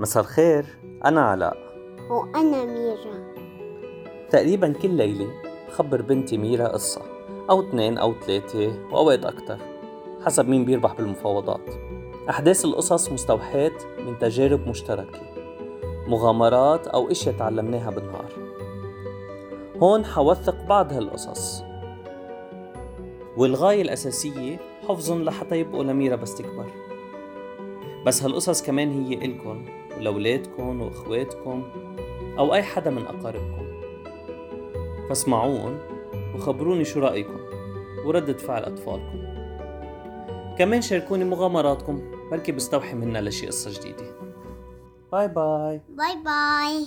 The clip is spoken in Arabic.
مساء الخير. أنا علاء. وأنا ميرا. تقريبا كل ليلة بخبر بنتي ميرا قصة أو اثنين أو ثلاثة وأوقات أكتر حسب مين بيربح بالمفاوضات. أحداث القصص مستوحاة من تجارب مشتركة مغامرات أو إشياء تعلمناها بالنهار. هون حوثق بعض هالقصص. والغاية الأساسية حفظهم لحتى يبقوا لميرا بس تكبر. بس هالقصص كمان هي إلكن. ولأولادكن وإخواتكن أو أي حدا من أقاربكم. فاسمعون وخبروني شو رأيكم وردة فعل أطفالكم. كمان شاركوني مغامراتكم. بركي بستوحي منها لشي قصة جديدة. bye bye. bye bye.